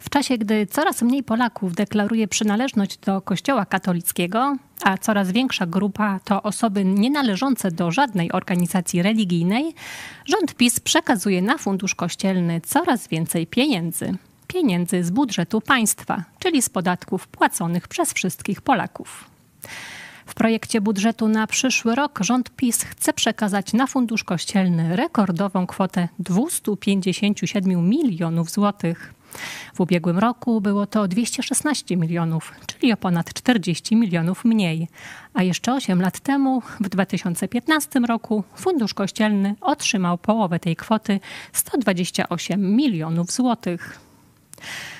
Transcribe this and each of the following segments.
W czasie, gdy coraz mniej Polaków deklaruje przynależność do Kościoła katolickiego, a coraz większa grupa to osoby nienależące do żadnej organizacji religijnej, rząd PiS przekazuje na fundusz kościelny coraz więcej pieniędzy. Pieniędzy z budżetu państwa, czyli z podatków płaconych przez wszystkich Polaków. W projekcie budżetu na przyszły rok rząd PiS chce przekazać na fundusz kościelny rekordową kwotę 257 milionów złotych. W ubiegłym roku było to 216 milionów, czyli o ponad 40 milionów mniej. A jeszcze 8 lat temu, w 2015 roku, Fundusz Kościelny otrzymał połowę tej kwoty 128 milionów złotych.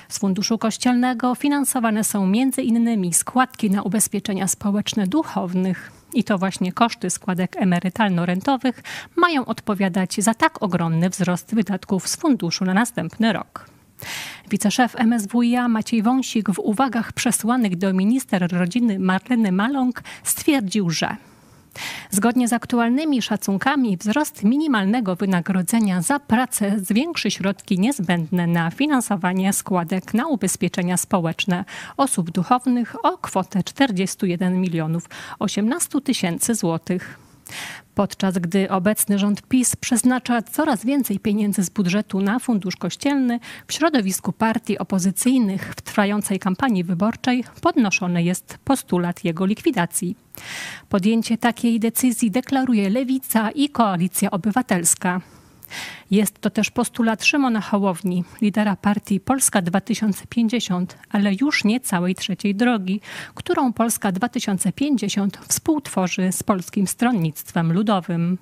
Z Funduszu Kościelnego finansowane są m.in. składki na ubezpieczenia społeczne duchownych. I to właśnie koszty składek emerytalno-rentowych mają odpowiadać za tak ogromny wzrost wydatków z funduszu na następny rok. Wiceszef MSWiA Maciej Wąsik w uwagach przesłanych do minister rodziny Marleny Maląg stwierdził, że Zgodnie z aktualnymi szacunkami, wzrost minimalnego wynagrodzenia za pracę zwiększy środki niezbędne na finansowanie składek na ubezpieczenia społeczne osób duchownych o kwotę 41 milionów 18 tysięcy złotych. Podczas gdy obecny rząd PiS przeznacza coraz więcej pieniędzy z budżetu na fundusz kościelny, w środowisku partii opozycyjnych w trwającej kampanii wyborczej podnoszony jest postulat jego likwidacji. Podjęcie takiej decyzji deklaruje Lewica i Koalicja Obywatelska. Jest to też postulat Szymona Hołowni, lidera partii Polska 2050, ale już nie całej trzeciej drogi, którą Polska 2050 współtworzy z Polskim Stronnictwem Ludowym.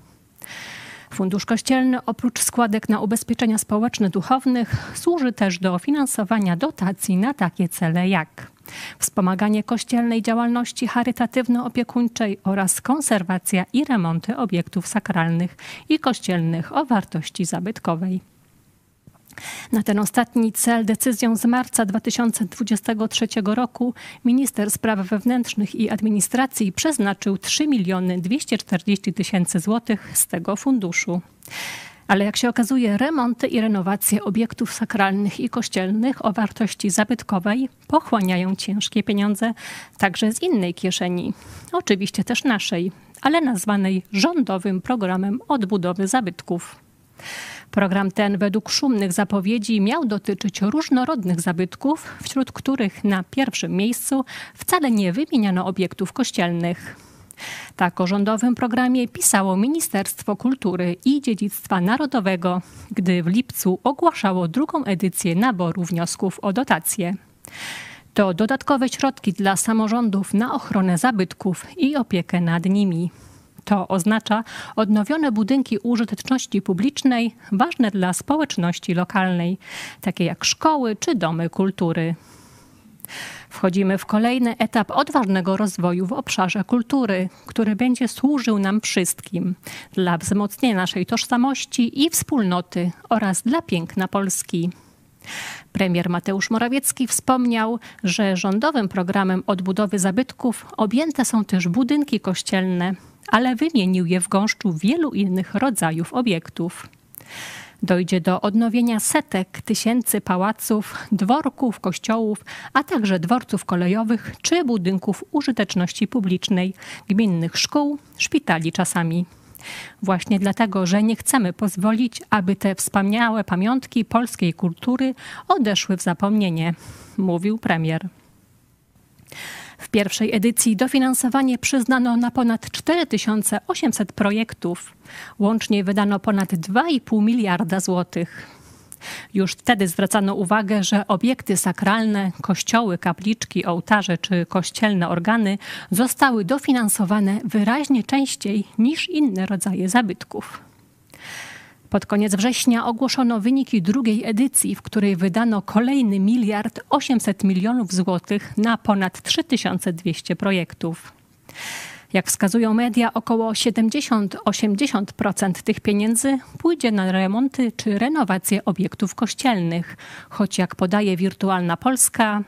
Fundusz Kościelny oprócz składek na ubezpieczenia społeczne duchownych służy też do finansowania dotacji na takie cele jak wspomaganie kościelnej działalności charytatywno-opiekuńczej oraz konserwacja i remonty obiektów sakralnych i kościelnych o wartości zabytkowej. Na ten ostatni cel decyzją z marca 2023 roku minister spraw wewnętrznych i administracji przeznaczył 3 miliony 240 tysięcy złotych z tego funduszu. Ale jak się okazuje, remonty i renowacje obiektów sakralnych i kościelnych o wartości zabytkowej pochłaniają ciężkie pieniądze także z innej kieszeni, oczywiście też naszej, ale nazwanej rządowym programem odbudowy zabytków. Program ten według szumnych zapowiedzi miał dotyczyć różnorodnych zabytków, wśród których na pierwszym miejscu wcale nie wymieniano obiektów kościelnych. Tak o rządowym programie pisało Ministerstwo Kultury i Dziedzictwa Narodowego, gdy w lipcu ogłaszało drugą edycję naboru wniosków o dotacje. To dodatkowe środki dla samorządów na ochronę zabytków i opiekę nad nimi. To oznacza odnowione budynki użyteczności publicznej ważne dla społeczności lokalnej, takie jak szkoły czy domy kultury. Wchodzimy w kolejny etap odważnego rozwoju w obszarze kultury, który będzie służył nam wszystkim dla wzmocnienia naszej tożsamości i wspólnoty oraz dla piękna Polski. Premier Mateusz Morawiecki wspomniał, że rządowym programem odbudowy zabytków objęte są też budynki kościelne, ale wymienił je w gąszczu wielu innych rodzajów obiektów. Dojdzie do odnowienia setek tysięcy pałaców, dworków, kościołów, a także dworców kolejowych czy budynków użyteczności publicznej, gminnych szkół, szpitali czasami. Właśnie dlatego, że nie chcemy pozwolić, aby te wspaniałe pamiątki polskiej kultury odeszły w zapomnienie, mówił premier. W pierwszej edycji dofinansowanie przyznano na ponad 4800 projektów. Łącznie wydano ponad 2,5 miliarda złotych. Już wtedy zwracano uwagę, że obiekty sakralne, kościoły, kapliczki, ołtarze czy kościelne organy zostały dofinansowane wyraźnie częściej niż inne rodzaje zabytków. Pod koniec września ogłoszono wyniki drugiej edycji, w której wydano kolejny miliard 800 milionów złotych na ponad 3200 projektów. Jak wskazują media, około 70-80% tych pieniędzy pójdzie na remonty czy renowacje obiektów kościelnych, choć jak podaje Wirtualna Polska,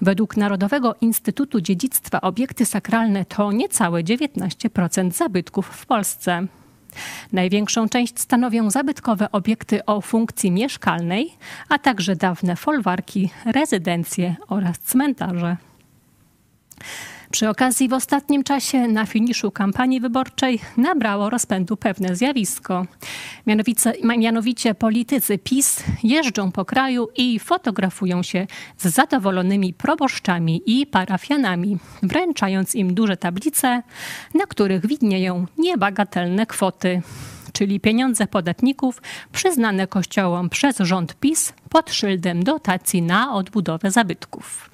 według Narodowego Instytutu Dziedzictwa obiekty sakralne to niecałe 19% zabytków w Polsce. Największą część stanowią zabytkowe obiekty o funkcji mieszkalnej, a także dawne folwarki, rezydencje oraz cmentarze. Przy okazji w ostatnim czasie na finiszu kampanii wyborczej nabrało rozpędu pewne zjawisko. Mianowicie, mianowicie politycy PiS jeżdżą po kraju i fotografują się z zadowolonymi proboszczami i parafianami, wręczając im duże tablice, na których widnieją niebagatelne kwoty czyli pieniądze podatników przyznane kościołom przez rząd PiS pod szyldem dotacji na odbudowę zabytków.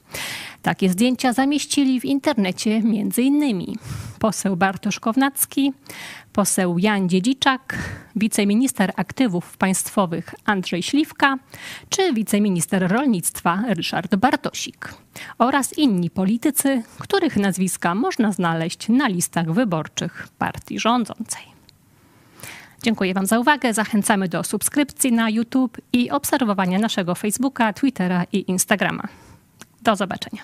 Takie zdjęcia zamieścili w internecie m.in. poseł Bartosz Kownacki, poseł Jan Dziedziczak, wiceminister aktywów państwowych Andrzej Śliwka czy wiceminister rolnictwa Ryszard Bartosik oraz inni politycy, których nazwiska można znaleźć na listach wyborczych partii rządzącej. Dziękuję Wam za uwagę. Zachęcamy do subskrypcji na YouTube i obserwowania naszego Facebooka, Twittera i Instagrama. Do zobaczenia.